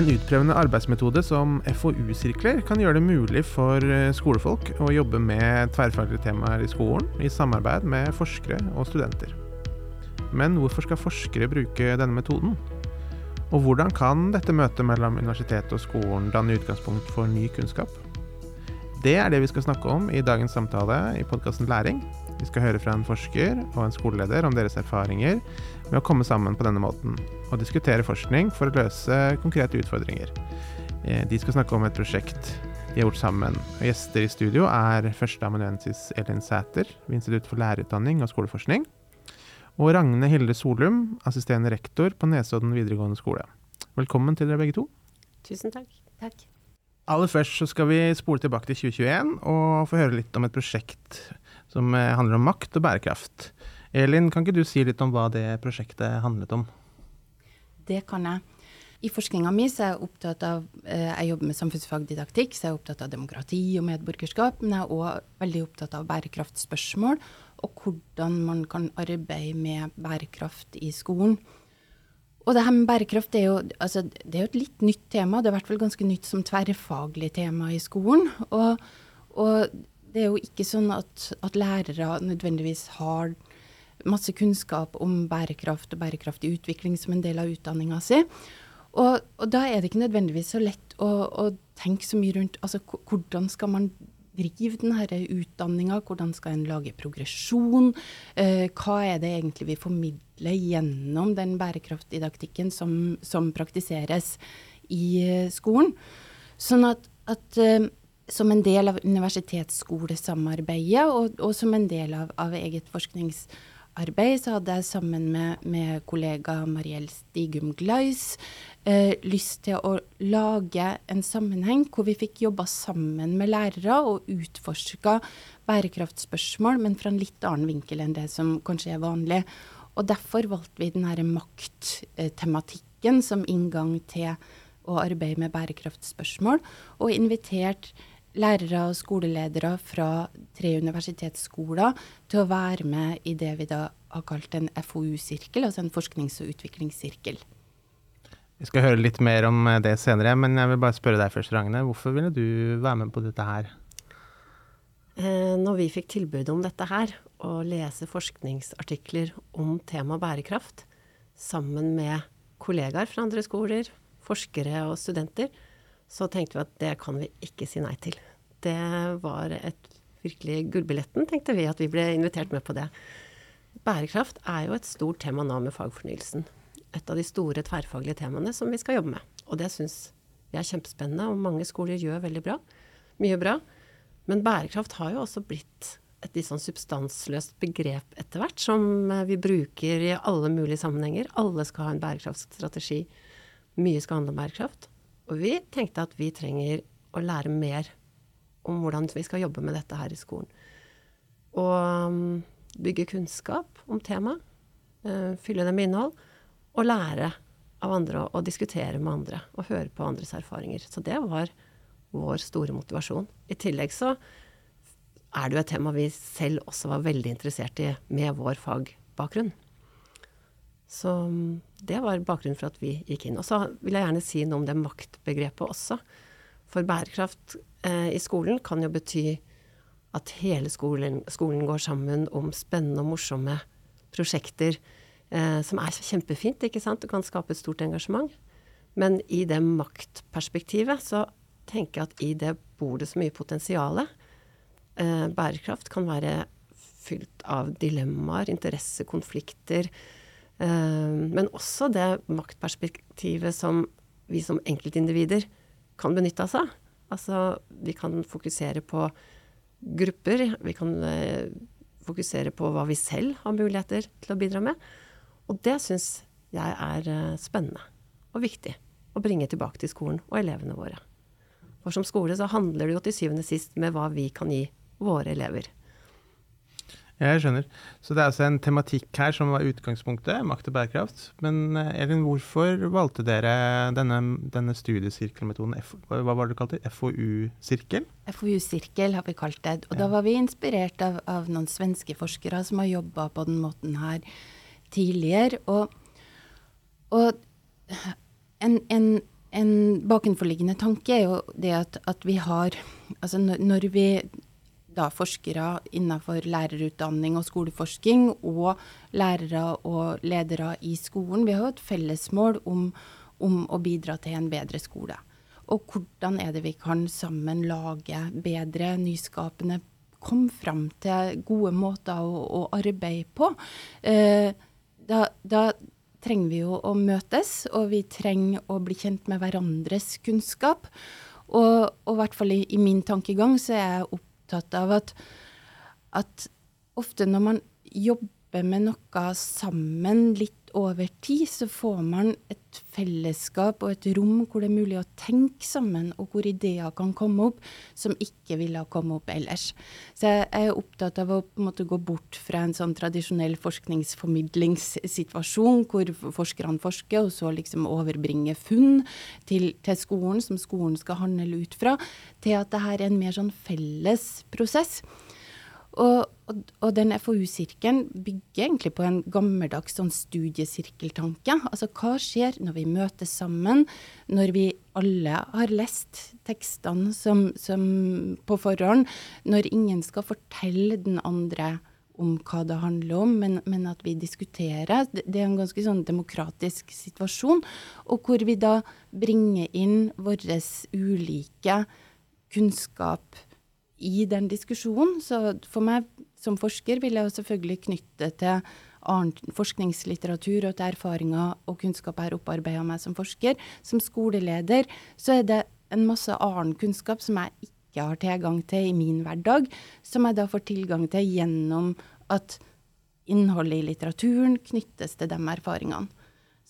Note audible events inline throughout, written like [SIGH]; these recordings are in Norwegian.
En utprøvende arbeidsmetode som FoU-sirkler kan gjøre det mulig for eh, skolefolk å jobbe med tverrfaglige temaer i skolen i samarbeid med forskere og studenter. Men hvorfor skal forskere bruke denne metoden? Og hvordan kan dette møtet mellom universitetet og skolen danne utgangspunkt for ny kunnskap? Det er det vi skal snakke om i dagens samtale i podkasten Læring. Vi skal høre fra en forsker og en skoleleder om deres erfaringer med å komme sammen på denne måten, og diskutere forskning for å løse konkrete utfordringer. Eh, de skal snakke om et prosjekt de har gjort sammen. Og gjester i studio er førsteamanuensis Elin Sæter ved Institutt for lærerutdanning og skoleforskning, og Ragne Hilde Solum, assisterende rektor på Nesodden videregående skole. Velkommen til dere begge to. Tusen takk. Takk. Aller først så skal vi spole tilbake til 2021 og få høre litt om et prosjekt som eh, handler om makt og bærekraft. Elin, kan ikke du si litt om hva det prosjektet handlet om? Det kan jeg. I forskninga mi er jeg opptatt av eh, Jeg jobber med samfunnsfagdidaktikk, så jeg er opptatt av demokrati og medborgerskap. Men jeg er òg veldig opptatt av bærekraftspørsmål og hvordan man kan arbeide med bærekraft i skolen. Og det her med bærekraft er jo, altså, det er jo et litt nytt tema. Det er i hvert fall ganske nytt som tverrfaglig tema i skolen. Og, og det er jo ikke sånn at, at, lærere nødvendigvis har masse kunnskap om bærekraft og bærekraftig utvikling som en del av utdanninga si. Og, og, da er det ikke nødvendigvis så lett å, å tenke så mye rundt altså, hvordan skal man drive denne utdanninga, hvordan skal en lage progresjon? Eh, hva er det egentlig vi formidler gjennom den bærekraftdidaktikken som, som praktiseres i eh, skolen? Sånn at, at eh, som en del av universitetsskolesamarbeidet og, og som en del av, av, eget forskningsarbeid, så hadde jeg sammen med, med kollega Mariell Stigum Gleis eh, lyst til å lage en sammenheng hvor vi fikk jobba sammen med lærere og utforska bærekraftspørsmål, men fra en litt annen vinkel enn det som kanskje er vanlig. Og derfor valgte vi denne makttematikken som inngang til å arbeide med bærekraftspørsmål, og invitert lærere og skoleledere fra tre universitetsskoler til å være med i det vi da har kalt en FoU-sirkel, altså en forsknings- og utviklingssirkel. Vi skal høre litt mer om det senere, men jeg vil bare spørre deg først, Ragne. Hvorfor ville du være med på dette her? Eh, når vi fikk tilbud om dette her, å lese forskningsartikler om tema bærekraft sammen med kollegaer fra andre skoler, forskere og studenter, så tenkte vi at det kan vi ikke si nei til. Det var et virkelig gullbilletten, tenkte vi, at vi ble invitert med på det. Bærekraft er jo et stort tema nå med fagfornyelsen. Et av de store tverrfaglige temaene som vi skal jobbe med. Og det syns vi er kjempespennende, og mange skoler gjør veldig bra. Mye bra. Men bærekraft har jo også blitt et litt sånn substansløst begrep etter hvert, som vi bruker i alle mulige sammenhenger. Alle skal ha en bærekraftstrategi. Mye skal handle om bærekraft. Og vi tenkte at vi trenger å lære mer om hvordan vi skal jobbe med dette her i skolen. Og um, bygge kunnskap om temaet, uh, fylle det med innhold, og lære av andre og diskutere med andre og høre på andres erfaringer. Så det var vår store motivasjon. I tillegg så er det jo et tema vi selv også var veldig interessert i med vår fagbakgrunn. Så um, det var bakgrunnen for at vi gikk inn. Og så vil jeg gjerne si noe om det maktbegrepet også. For bærekraft eh, i skolen kan jo bety at hele skolen, skolen, går sammen om spennende og morsomme prosjekter eh, som er kjempefint, ikke sant. Det kan skape et stort engasjement. Men i det maktperspektivet så tenker jeg at i det bor det så mye potensial. Eh, bærekraft kan være fylt av dilemmaer, interessekonflikter men også det maktperspektivet som vi som enkeltindivider kan benytte oss av. Altså, vi kan fokusere på grupper. Vi kan eh, fokusere på hva vi selv har muligheter til å bidra med. Og det syns jeg er eh, spennende og viktig å bringe tilbake til skolen og elevene våre. For som skole så handler det jo til syvende og sist med hva vi kan gi våre elever. Jeg skjønner. Så det er altså en tematikk her som var utgangspunktet, makt og bærekraft. Men eh, Elin, hvorfor valgte dere denne, denne studiesirkelmetoden, hva var det du kalte det, FoU-sirkel? FoU-sirkel har vi kalt det. Og ja. da var vi inspirert av, av, noen svenske forskere som har jobba på den måten her tidligere. Og, og en, en en bakenforliggende tanke er jo det at, at vi har Altså når, når vi da forskere innenfor lærerutdanning og skoleforsking, og lærere og ledere i skolen, vi har jo et fellesmål om, om å bidra til en bedre skole. Og hvordan er det vi kan sammen lage bedre, nyskapende komme fram til gode måter å, å arbeide på. Eh, da, da, trenger vi jo å møtes, og vi trenger å bli kjent med hverandres kunnskap. Og, og i hvert fall i, i, min tankegang så er jeg opptatt av at, at ofte når man jobber med noe sammen litt over tid, så får man et fellesskap og et rom hvor det er mulig å tenke sammen, og hvor ideer kan komme opp som ikke ville ha kommet opp ellers. Så jeg er opptatt av å måte, gå bort fra en sånn tradisjonell forskningsformidlingssituasjon, hvor forskerne forsker, og så liksom overbringer funn til, til skolen, som skolen skal handle ut fra, til at dette er en mer sånn felles prosess. Og, og, og den FoU-sirkelen bygger egentlig på en gammeldags sånn studiesirkeltanke. Altså hva skjer når vi møtes sammen, når vi alle har lest tekstene som, som på forhånd, når ingen skal fortelle den andre om hva det handler om, men, men, at vi diskuterer. Det, det er en ganske sånn demokratisk situasjon, og hvor vi da bringer inn vår ulike kunnskap i den diskusjonen. Så for meg som forsker vil jeg selvfølgelig knytte til annen forskningslitteratur og til erfaringer og kunnskap jeg har opparbeida meg som forsker. Som skoleleder så er det en masse annen kunnskap som jeg ikke har tilgang til i min hverdag, som jeg da får tilgang til gjennom at innholdet i litteraturen knyttes til de erfaringene.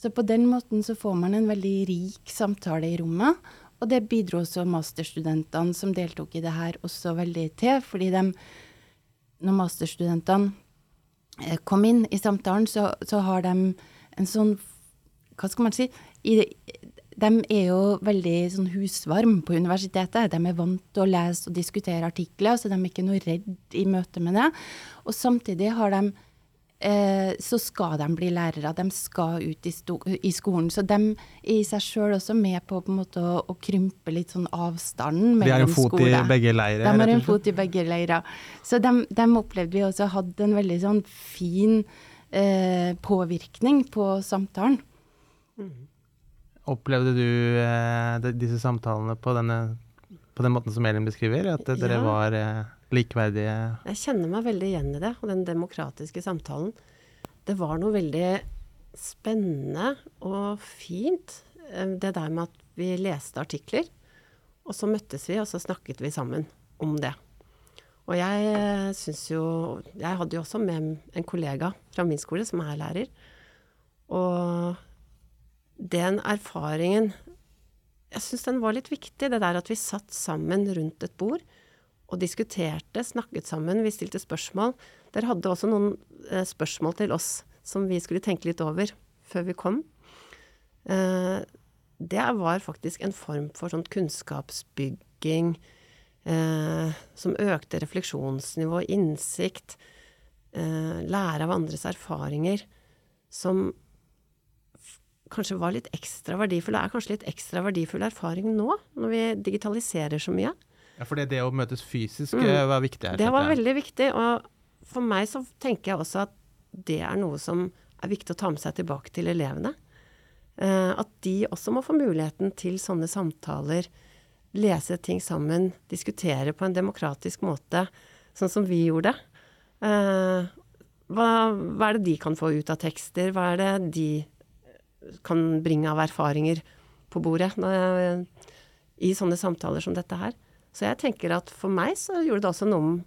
Så på den måten så får man en veldig rik samtale i rommet, og det bidro også masterstudentene som deltok i det her, også veldig til. Fordi de, når masterstudentene eh, kom inn i samtalen, så, så, har de en sånn Hva skal man si? I, de er jo veldig sånn husvarm på universitetet. De er vant til å lese og diskutere artikler, så de er ikke noe redd i møte med det. Og samtidig har de så skal de bli lærere. De skal ut i, i skolen. Så de er i seg sjøl også med på, på måte, å, å, krympe litt sånn avstanden mellom skoler. De har en fot i begge leirer? De har en fot i begge leirer. Så de, de opplevde vi også hadde en veldig sånn fin eh, påvirkning på samtalen. Mm. Opplevde du eh, disse samtalene på, denne, på, den måten som Elin beskriver? At dere ja. var eh, likeverdige Jeg kjenner meg veldig igjen i det, og den demokratiske samtalen. Det var noe veldig spennende og fint, eh, det der med at vi leste artikler. Og så møttes vi, og så snakket vi sammen om det. Og jeg eh, syns jo Jeg hadde jo også med en kollega fra min skole som er lærer. Og den erfaringen Jeg syns den var litt viktig, det der at vi satt sammen rundt et bord og diskuterte, snakket sammen, vi stilte spørsmål. Dere hadde også noen eh, spørsmål til oss som vi skulle tenke litt over før vi kom. Eh, det var faktisk en form for sånn kunnskapsbygging eh, som økte refleksjonsnivå, innsikt, lære av andres erfaringer, som kanskje var litt ekstra verdifull, er kanskje litt ekstra verdifull erfaring nå, når vi digitaliserer så mye. Ja, For det å møtes fysisk mm. Eh, var viktig her? Det var veldig viktig. Og for meg så tenker jeg også at det er noe som er viktig å ta med seg tilbake til elevene. Eh, at de også må få muligheten til sånne samtaler. Lese ting sammen, diskutere på en demokratisk måte, sånn som vi gjorde. Eh, hva, hva, er det de kan få ut av tekster? Hva er det de kan bringe av erfaringer på bordet når, i sånne samtaler som dette her? Så jeg tenker at for meg så gjorde det også noe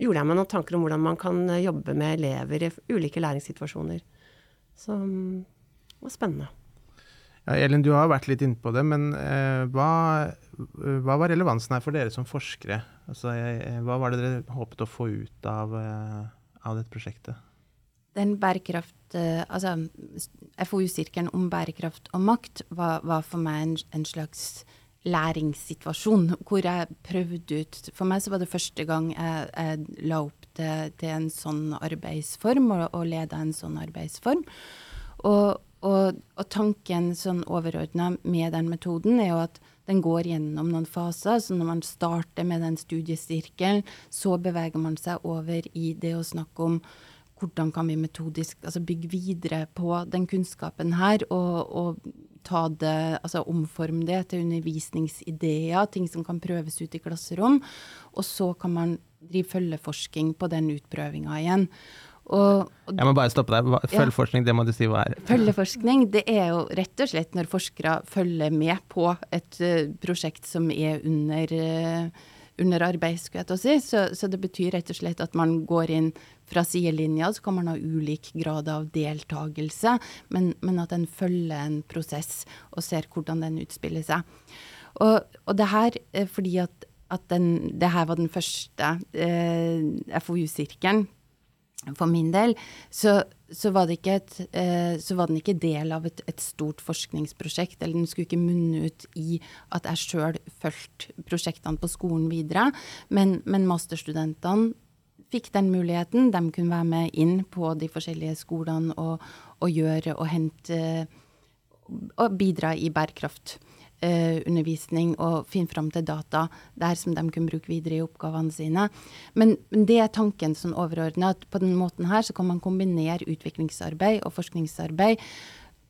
Gjorde jeg meg noen tanker om hvordan man kan eh, jobbe med elever i ulike læringssituasjoner. Så mm, det var spennende. Ja, Elin, du har vært litt inne på det, men eh, hva, hva, var relevansen her for dere som forskere? Altså, jeg, hva var det dere håpet å få ut av, eh, av dette prosjektet? Den bærekraft, eh, altså FoU-sirkelen om bærekraft og makt var, var for meg en, en slags læringssituasjon hvor jeg prøvde ut For meg så var det første gang jeg, jeg la opp til, til, en sånn arbeidsform, og, og leda en sånn arbeidsform. Og, Og, og tanken sånn overordna med den metoden er jo at den går gjennom noen faser. Så når man starter med den studiesirkelen, så beveger man seg over i det å snakke om hvordan kan vi metodisk altså bygge videre på den kunnskapen her, og, og ta det, altså omforme det til undervisningsideer, ting som kan prøves ut i klasserom. Og så kan man drive følgeforsking på den utprøvinga igjen. Og, og, jeg må bare stoppe deg. Følgeforskning, ja. det må du si hva er. Følgeforskning, det er jo rett og slett når forskere følger med på et uh, prosjekt som er under, uh, under arbeid, skulle jeg til å si. Så, så, det betyr rett og slett at man går inn fra sidelinja, så kan man ha ulik grad av deltakelse, men, men at en følger en prosess og ser hvordan den utspiller seg. Og, og det her fordi at, at den, det her var den første eh, FoU-sirkelen for min del, så, så, var et, eh, så, var den ikke del av et, et, stort forskningsprosjekt. Eller den skulle ikke munne ut i at jeg sjøl fulgte prosjektene på skolen videre. Men, men, masterstudentene fikk den muligheten. De kunne være med inn på de forskjellige skolene og, og gjøre og hente og bidra i bærekraftundervisning eh, og finne fram til data der som de kunne bruke videre i oppgavene sine. Men, det er tanken sånn overordna, at på den måten her så kan man kombinere utviklingsarbeid og forskningsarbeid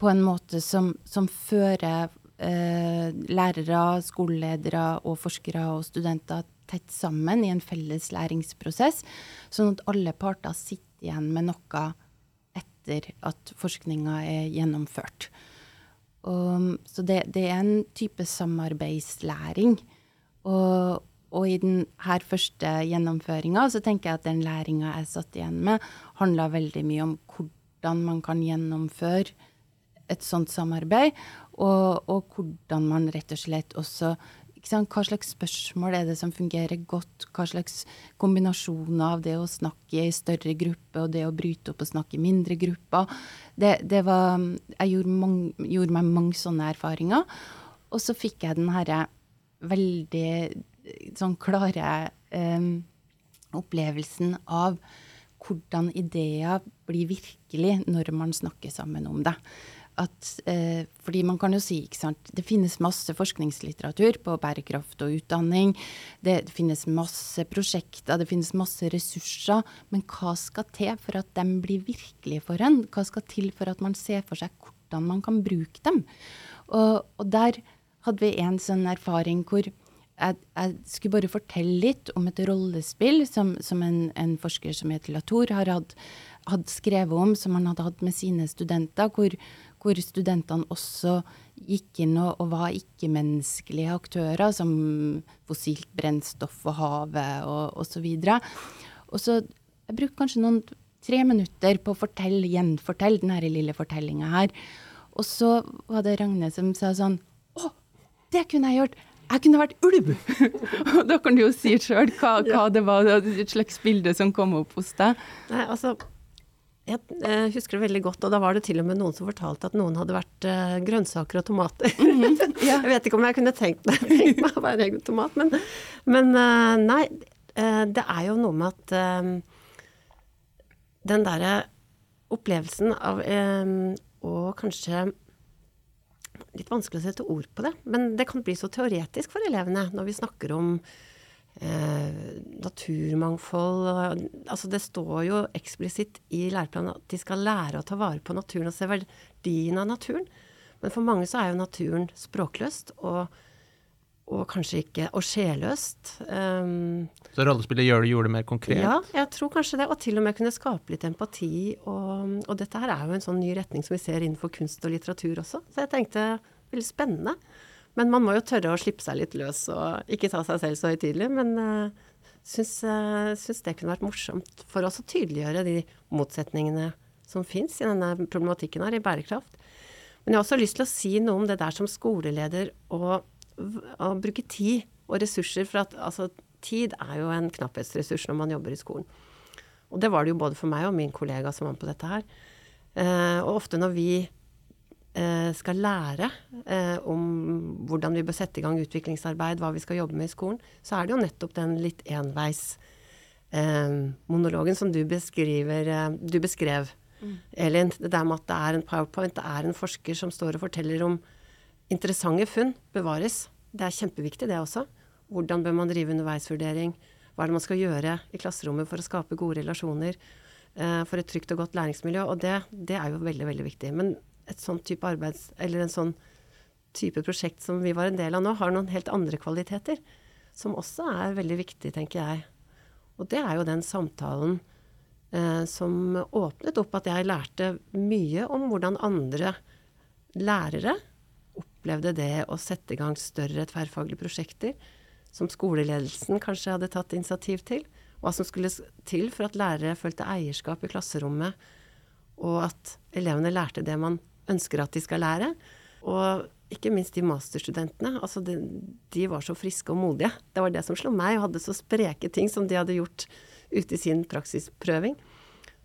på en måte som, som fører eh, lærere, skoleledere og forskere og studenter tett sammen i en felles læringsprosess, sånn at alle parter sitter igjen med noe etter at forskninga er gjennomført. Og, så det, det, er en type samarbeidslæring. Og, og i denne første gjennomføringa så tenker jeg at den læringa jeg satt igjen med, handla veldig mye om hvordan man kan gjennomføre et sånt samarbeid, og, og hvordan man rett og slett også hva slags spørsmål er det som fungerer godt? Hva slags kombinasjoner av det å snakke i større gruppe og det å bryte opp og snakke i mindre grupper? Det, det var, jeg gjorde, mange, gjorde, meg mange sånne erfaringer. Og så fikk jeg den herre veldig sånn klare eh, opplevelsen av hvordan ideer blir virkelig når man snakker sammen om det at eh, Fordi man kan jo si, ikke sant Det finnes masse forskningslitteratur på bærekraft og utdanning. Det, det, finnes masse prosjekter, det finnes masse ressurser. Men hva skal til for at de blir virkelige for en? Hva skal til for at man ser for seg hvordan man kan bruke dem? Og, og der hadde vi en sånn erfaring hvor jeg, jeg, skulle bare fortelle litt om et rollespill som, som en, en, forsker som heter Latour har hatt, skrevet om, som han hadde hatt med sine studenter, hvor, hvor studentene også gikk inn og, og var ikke-menneskelige aktører, som fossilt brennstoff og havet og osv. Og så jeg brukte kanskje noen tre minutter på å fortelle, gjenfortelle denne lille fortellinga her. Og så var det Ragne som sa sånn Å, det kunne jeg gjort! Jeg kunne vært ulv! [LAUGHS] Og da kan du jo si sjøl hva, hva, det var, et slags bilde som kom opp hos deg. Nei, altså, jeg eh, husker det veldig godt, og da var det til og med noen som fortalte at noen hadde vært uh, grønnsaker og tomater. Mm -hmm. ja. jeg vet ikke om jeg kunne tenkt meg, tenkt meg å være egen tomat, men, men uh, nei. Det er jo noe med at den derre opplevelsen av å kanskje Litt vanskelig å sette ord på det, men det kan bli så teoretisk for elevene når vi snakker om eh, naturmangfold Altså det står jo eksplisitt i læreplanen at de skal lære å ta vare på naturen og se verdien av naturen. Men for mange så er jo naturen språkløst og, og kanskje ikke Og sjelløst. Um, så rollespillet gjør det, gjorde det mer konkret? Ja, jeg tror kanskje det. Og til og med kunne skape litt empati. Og, og dette her er jo en sånn ny retning som vi ser innenfor kunst og litteratur også. Så jeg tenkte veldig spennende. Men man må jo tørre å slippe seg litt løs og ikke ta seg selv så høytidelig. Men uh, syns, uh, det kunne vært morsomt for oss å tydeliggjøre de motsetningene som fins i denne problematikken her, i bærekraft. Men jeg har også lyst til å si noe om det der som skoleleder å, å bruke tid og ressurser. For at altså, tid er jo en knapphetsressurs når man jobber i skolen. Og det var det jo både for meg og min kollega som var med på dette her. Uh, og ofte når vi Eh, skal lære eh, om hvordan vi bør sette i gang utviklingsarbeid, hva vi skal jobbe med i skolen, så er det jo nettopp den litt enveis eh, monologen som du beskriver Du beskrev mm. Elin. Det der med at det er en powerpoint, det er en forsker som står og forteller om interessante funn, bevares. Det er kjempeviktig, det også. Hvordan bør man drive underveisvurdering? Hva er det man skal gjøre i klasserommet for å skape gode relasjoner? Eh, for et trygt og godt læringsmiljø. Og det, det, er jo veldig, veldig viktig. Men et sånn type arbeids... Eller en sånn type prosjekt som vi var en del av nå, har noen helt andre kvaliteter. Som også er veldig viktig, tenker jeg. Og det er jo den samtalen eh, som åpnet opp at jeg lærte mye om hvordan andre lærere opplevde det å sette i gang større tverrfaglige prosjekter som skoleledelsen kanskje hadde tatt initiativ til. Hva som skulle til for at lærere følte eierskap i klasserommet, og at elevene lærte det man ønsker at de skal lære. Og ikke minst de masterstudentene. Altså de, de, var så friske og modige. Det var det som slo meg, og hadde så spreke ting som de hadde gjort ute i sin praksisprøving.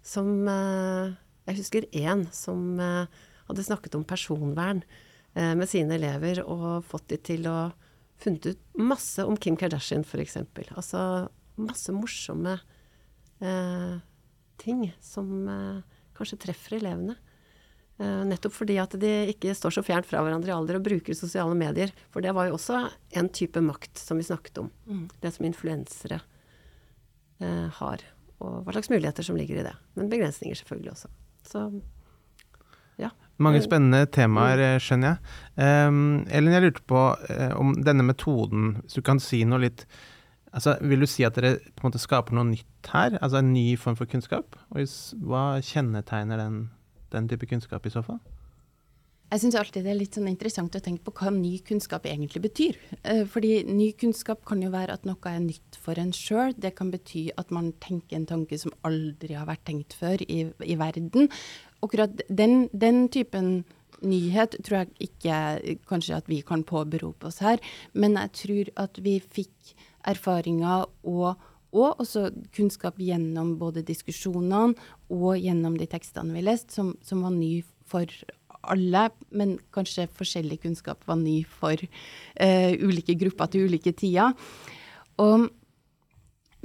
Som eh, Jeg husker én som eh, hadde snakket om personvern eh, med sine elever, og fått de til å funnet ut masse om Kim Kardashian, f.eks. Altså masse morsomme eh, ting som eh, kanskje treffer elevene. Uh, nettopp fordi at de ikke står så fjernt fra hverandre i alder og bruker sosiale medier. For det var jo også en type makt som vi snakket om. Mm. Det som influensere eh, har. Og hva slags muligheter som ligger i det. Men begrensninger selvfølgelig også. Så ja. Mange spennende temaer, mm. skjønner jeg. Um, Ellen, jeg lurte på uh, om denne metoden, hvis du kan si noe litt altså, Vil du si at dere på en måte skaper noe nytt her? Altså en ny form for kunnskap? Og hva kjennetegner den den type kunnskap i så fall? Jeg syns alltid det er litt sånn interessant å tenke på hva ny kunnskap egentlig betyr. Eh, fordi ny kunnskap kan jo være at noe er nytt for en sjøl. Det kan bety at man tenker en tanke som aldri har vært tenkt før i, i verden. Akkurat den, den, typen nyhet tror jeg ikke kanskje at vi kan påberope oss her. Men jeg tror at vi fikk erfaringer og og også kunnskap gjennom både diskusjonene og gjennom de tekstene vi leste, som, som, var ny for alle, men kanskje forskjellig kunnskap var ny for uh, ulike grupper til ulike tider. Og,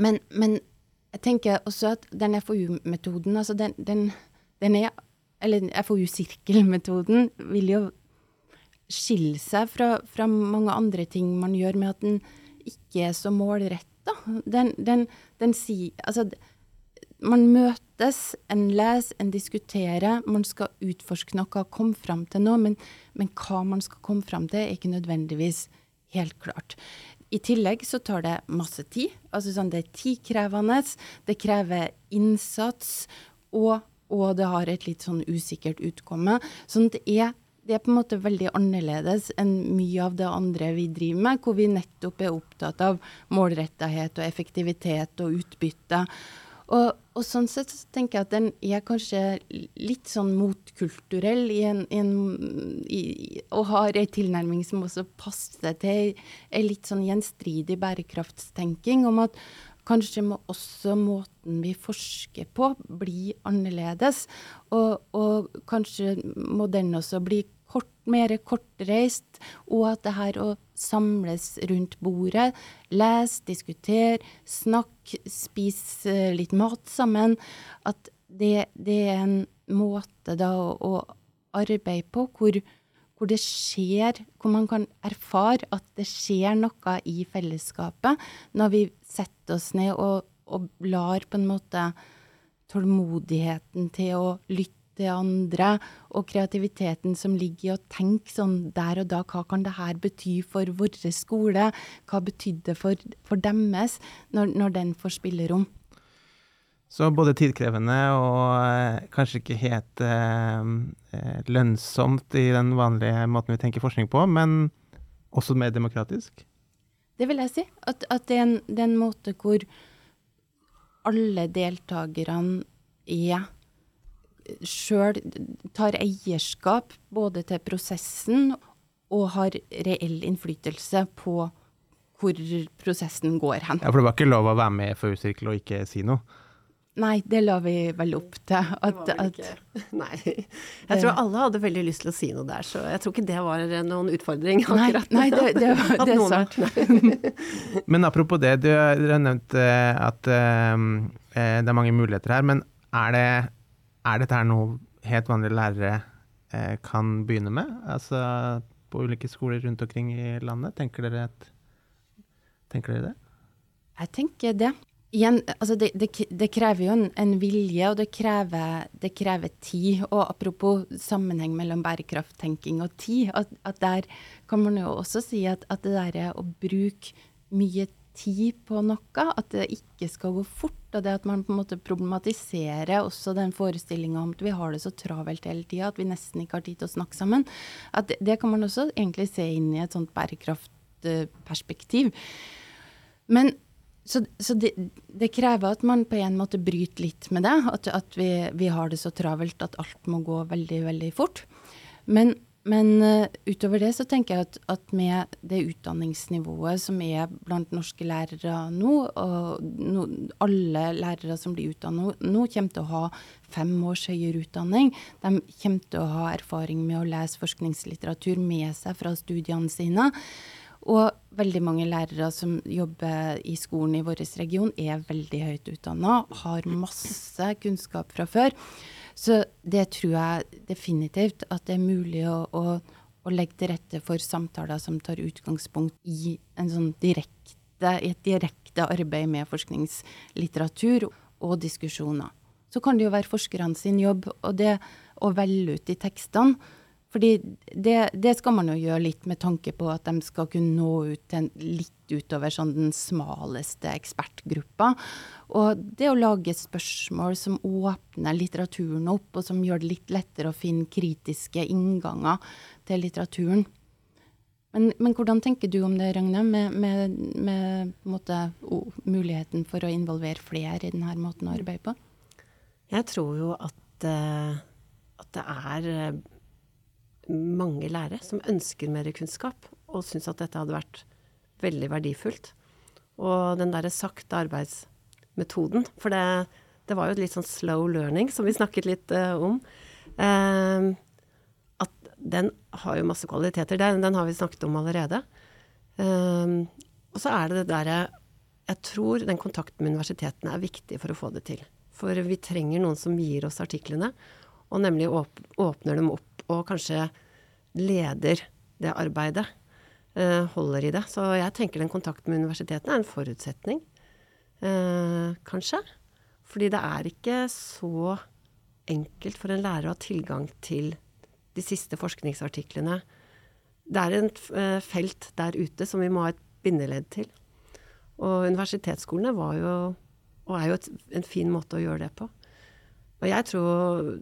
men, men, jeg tenker også at den FoU-metoden, altså den, den, den er Eller FoU-sirkelmetoden vil jo skille seg fra, fra mange andre ting man gjør, med at den ikke er så målrett da. Den, den, den sier Altså, man møtes, en leser, en diskuterer. Man skal utforske noe, komme fram til noe. Men, men hva man skal komme fram til, er ikke nødvendigvis helt klart. I tillegg så tar det masse tid. Altså sånn, det er tidkrevende. Det krever innsats. Og, og det har et litt sånn usikkert utkomme. Sånn det er det er på en måte veldig annerledes enn mye av det andre vi driver med, hvor vi nettopp er opptatt av målrettethet og effektivitet og utbytte. Og, og, sånn sett så tenker jeg at den er kanskje litt sånn motkulturell i en, i en i, og har ei tilnærming som også passer til ei litt sånn gjenstridig bærekraftstenking om at kanskje må også måten vi forsker på, bli annerledes. Og, og kanskje må den også bli kort, mer kortreist, og at det her å samles rundt bordet, lese, diskutere, snakke, spise litt mat sammen, at det, det er en måte da å, å arbeide på hvor hvor det skjer, hvor man kan erfare at det skjer noe i fellesskapet når vi setter oss ned og, og lar på en måte tålmodigheten til å lytte til andre, og kreativiteten som ligger i å tenke sånn der og da, hva kan det her bety for vår skole, hva betydde det for, for deres, når, når den får spillerom. Så både tidkrevende og eh, kanskje ikke helt eh, eh, lønnsomt i den vanlige måten vi tenker forskning på, men også mer demokratisk? Det vil jeg si. At, at det, er en, det, er en, måte hvor alle deltakerne er sjøl tar eierskap både til prosessen og har reell innflytelse på hvor prosessen går hen. Ja, For det var ikke lov å være med i FAU-sirkel og ikke si noe? Nei, det la vi vel opp til. At, at, [LAUGHS] nei. Jeg tror alle hadde veldig lyst til å si noe der, så jeg tror ikke det var noen utfordring akkurat. Nei, [LAUGHS] nei det, det, var, [LAUGHS] det er sant. men apropos det, du har nevnt eh, at um, det er mange muligheter her. Men er det Er dette her noe helt vanlige lærere uh, kan begynne med? Altså på ulike skoler rundt omkring i landet? Tenker dere, at, tenker dere det? Jeg tenker det. Igjen, altså det, det, det, krever jo en, en, vilje, og det krever, det krever, tid. Og apropos sammenheng mellom bærekrafttenking og tid, at, at der kan man jo også si at, at det der å bruke mye tid på noe, at det ikke skal gå fort, og det at man på en måte problematiserer også den forestillinga om at vi har det så travelt hele tida, at vi nesten ikke har tid til å snakke sammen, at det kan man også egentlig se inn i et sånt bærekraftperspektiv. Men så, så det, det, krever at man på en måte bryter litt med det. At, at vi, vi, har det så travelt at alt må gå veldig, veldig fort. Men, men uh, utover det så tenker jeg at, at, med det utdanningsnivået som er blant norske lærere nå, og no, alle lærere som blir utdannet nå, kommer til å ha fem års høyere utdanning. De kommer til å ha erfaring med å lese forskningslitteratur med seg fra studiene sine. Og veldig mange lærere som jobber i skolen i vår region, er veldig høyt utdanna, har masse kunnskap fra før. Så det tror jeg definitivt at det er mulig å, å, å legge til rette for samtaler som tar utgangspunkt i sånn direkte, et direkte arbeid med forskningslitteratur og diskusjoner. Så kan det jo være forskerne sin jobb og det å velge ut de tekstene fordi det, det, skal man jo gjøre litt med tanke på at de skal kunne nå ut til litt utover sånn den smaleste ekspertgruppa. Og det å lage spørsmål som åpner litteraturen opp, og som gjør det litt lettere å finne kritiske innganger til litteraturen. Men, men hvordan tenker du om det, Ragne, med, med, med måte, oh, muligheten for å involvere flere i denne måten å arbeide på? Jeg tror jo at, uh, at det er uh, mange lærere som ønsker mer kunnskap, og syns at dette hadde vært veldig verdifullt. Og den derre sakte arbeidsmetoden, for det, det, var jo et litt sånn slow learning som vi snakket litt uh, om. Uh, at den har jo masse kvaliteter. Den, den har vi snakket om allerede. Uh, og så er det det derre Jeg tror den kontakten med universitetene er viktig for å få det til. For vi trenger noen som gir oss artiklene, og nemlig åp åpner dem opp og kanskje leder det arbeidet. Uh, holder i det. Så jeg tenker den kontakten med universitetene er en forutsetning, uh, kanskje. Fordi det er ikke så enkelt for en lærer å ha tilgang til de siste forskningsartiklene. Det er et uh, felt der ute som vi må ha et bindeledd til. Og universitetsskolene var jo, og er jo et, en fin måte å gjøre det på. Og jeg tror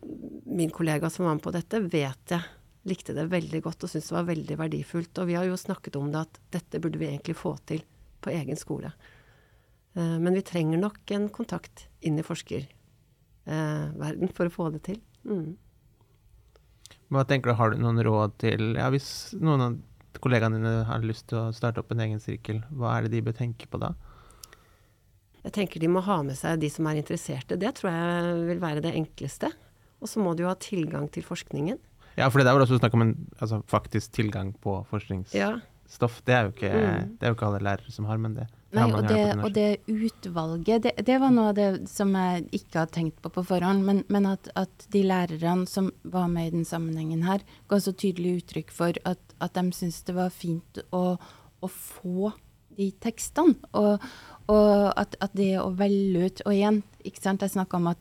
min kollega som var med på dette, vet jeg likte det veldig godt og syntes det var veldig verdifullt. Og vi har jo snakket om det at dette burde vi egentlig få til på egen skole. Eh, men vi trenger nok en kontakt inn i forskerverden for å få det til. Mm. Hva tenker du, Har du noen råd til ja, Hvis noen av kollegaene dine har lyst til å starte opp en egen sirkel, hva er det de bør tenke på da? Jeg tenker de må ha med seg de som er interesserte. Det tror jeg vil være det enkleste. Og så må de jo ha tilgang til forskningen. Ja, for det er vel også snakk om en altså, faktisk tilgang på forskningsstoff. Det, er jo ikke, mm. det er jo ikke alle lærere som har, men det Nei, og det, og det, utvalget, det, det, var noe av det som jeg ikke hadde tenkt på på forhånd. Men, men at, at, de lærerne som var med i den sammenhengen her, ga så tydelig uttrykk for at, at de syntes det var fint å, å få de tekstene. Og, og at, at, det å velge ut Og igjen, ikke sant, jeg snakka om at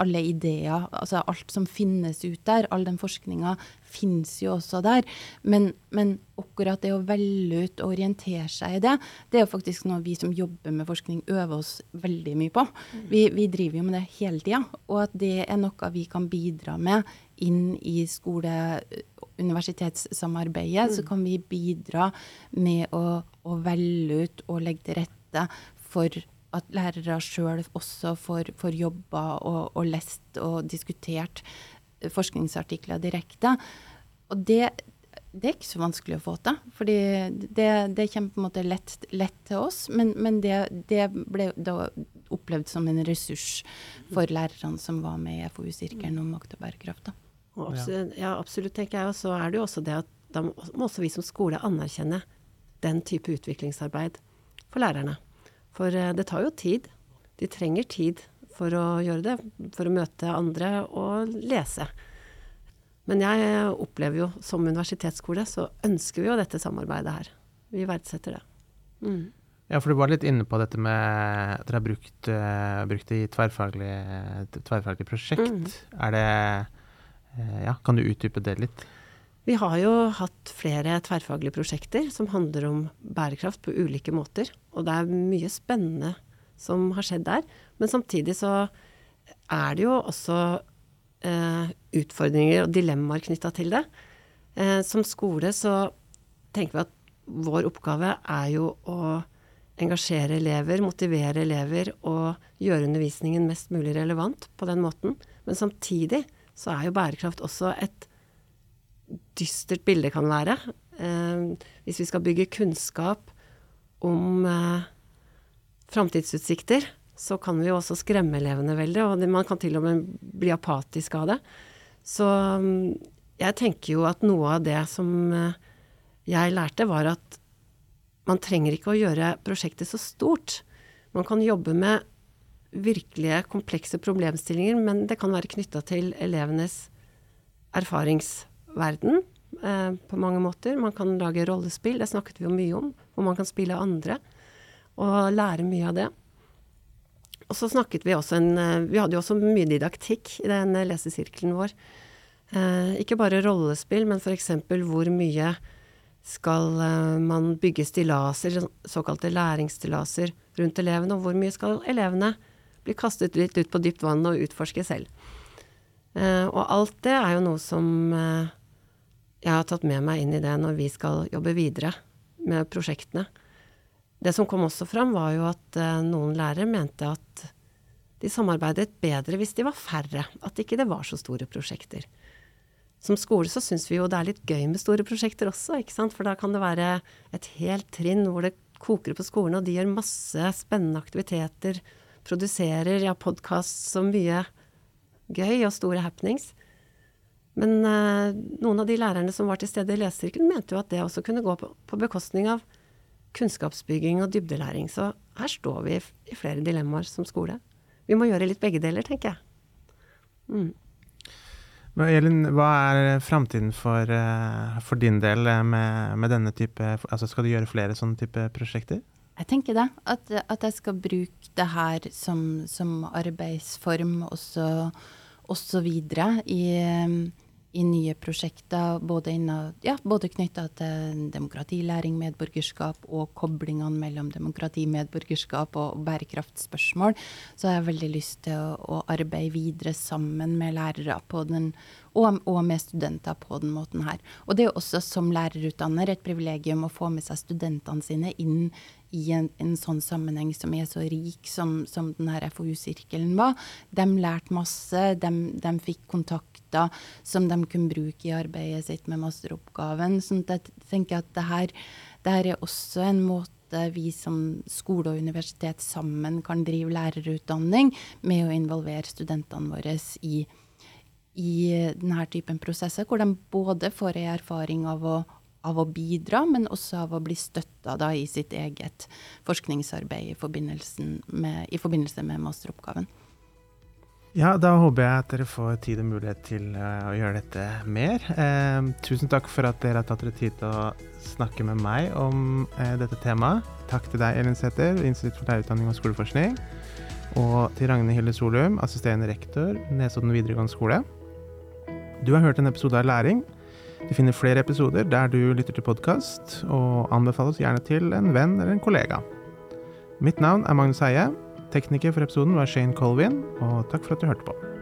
alle ideer, altså alt som finnes ut der, all den forskninga, finnes jo også der. Men, men, akkurat det å velge ut og orientere seg i det, det er jo faktisk noe vi som jobber med forskning, øver oss veldig mye på. Mm. Vi, vi driver jo med det hele tida. Og at det er noe vi kan bidra med inn i skole- universitetssamarbeidet, mm. så kan vi bidra med å, å velge ut og legge til rette for at lærere sjøl også får, får jobba og, og, lest og diskutert forskningsartikler direkte. Og det, det, er ikke så vanskelig å få til. fordi det, det kommer på en måte lett, lett til oss, men, men det, det, ble da opplevd som en ressurs for lærerne som var med i FoU-sirkelen om makt og bærekraft. Absolutt, ja, absolutt, tenker jeg. Og så er det jo også det at da må også vi som skole anerkjenne den type utviklingsarbeid for lærerne. For eh, det tar jo tid. De trenger tid for å gjøre det. For å møte andre og lese. Men jeg opplever jo som universitetsskole så ønsker vi jo dette samarbeidet her. Vi verdsetter det. Mm. Ja, for du var litt inne på dette med at dere har brukt, uh, brukt det i tverrfaglig, tverrfaglig prosjekt. Mm. Er det Ja, kan du utdype det litt? Vi har jo hatt flere tverrfaglige prosjekter som handler om bærekraft på ulike måter. Og det er mye spennende som har skjedd der. Men samtidig så er det jo også eh, utfordringer og dilemmaer knytta til det. Eh, som skole så tenker vi at vår oppgave er jo å engasjere elever, motivere elever og gjøre undervisningen mest mulig relevant på den måten. Men samtidig så er jo bærekraft også et dystert bilde, kan være. Eh, hvis vi skal bygge kunnskap om eh, framtidsutsikter, så kan vi jo også skremme elevene veldig, og man kan til og med bli apatisk av det. Så mm, jeg tenker jo at noe av det som eh, jeg lærte, var at man trenger ikke å gjøre prosjektet så stort. Man kan jobbe med virkelige komplekse problemstillinger, men det kan være knytta til elevenes erfaringsverden eh, på mange måter. Man kan lage rollespill, det snakket vi jo mye om, hvor man kan spille andre, og lære mye av det. Og så snakket vi også en eh, Vi hadde jo også mye didaktikk i den lesesirkelen vår. Eh, ikke bare rollespill, men f.eks. hvor mye skal eh, man bygge stillaser, såkalte læringsstillaser, rundt elevene, og hvor mye skal elevene bli kastet litt ut på dypt vann og utforske selv. Eh, og alt det er jo noe som eh, jeg har tatt med meg inn i det når vi skal jobbe videre med prosjektene. Det som kom også fram, var jo at eh, noen lærere mente at de samarbeidet bedre hvis de var færre, at ikke det var så store prosjekter. Som skole så syns vi jo det er litt gøy med store prosjekter også, ikke sant? for da kan det være et helt trinn hvor det koker på skolen, og de gjør masse spennende aktiviteter, produserer ja, podkast så mye gøy og store happenings. Men eh, noen av de lærerne som var til stede i lesesirkelen, mente jo at det også kunne gå på, på bekostning av kunnskapsbygging og dybdelæring. Så her står vi i flere dilemmaer som skole. Vi må gjøre litt begge deler, tenker jeg. Mm. Men Elin, hva er framtiden for, eh, for, din del med, med, denne type altså Skal du gjøre flere sånne type prosjekter? Jeg tenker det. At, at jeg skal bruke det her som, som arbeidsform også, også videre i i nye prosjekter, både, ja, både knytta til demokratilæring, medborgerskap og koblingene mellom demokrati, medborgerskap og bærekraftspørsmål, så har jeg veldig lyst til å, å arbeide videre sammen med lærere den, og, og, med studenter på den måten her. Og det er også som lærerutdanner et privilegium å få med seg studentene sine inn i en, en, sånn sammenheng som er så rik som, som denne FoU-sirkelen var. De lærte masse, de, de, fikk kontakter som de kunne bruke i arbeidet sitt med masteroppgaven. Så jeg tenker at det her, det her er også en måte vi som skole og universitet sammen kan drive lærerutdanning med å involvere studentene våre i, i denne typen prosesser, hvor de både får en erfaring av å av å bidra, men også av å bli støtta i sitt eget forskningsarbeid i i forbindelse med masteroppgaven. Ja, da håper jeg at dere får tid og mulighet til uh, å gjøre dette mer. Eh, tusen takk for at dere har tatt dere tid til å snakke med meg om eh, dette temaet. Takk til deg, Elin Sæther, Institutt for lærerutdanning og skoleforskning. Og til Ragne Hilde Solum, assisterende rektor, Nesodden videregående skole. Du har hørt en episode av Læring du finner flere episoder der du lytter til podkast, og anbefales gjerne til en venn eller en kollega. Mitt navn er Magnus Heie. Tekniker for episoden var Shane Colvin, og takk for at du hørte på.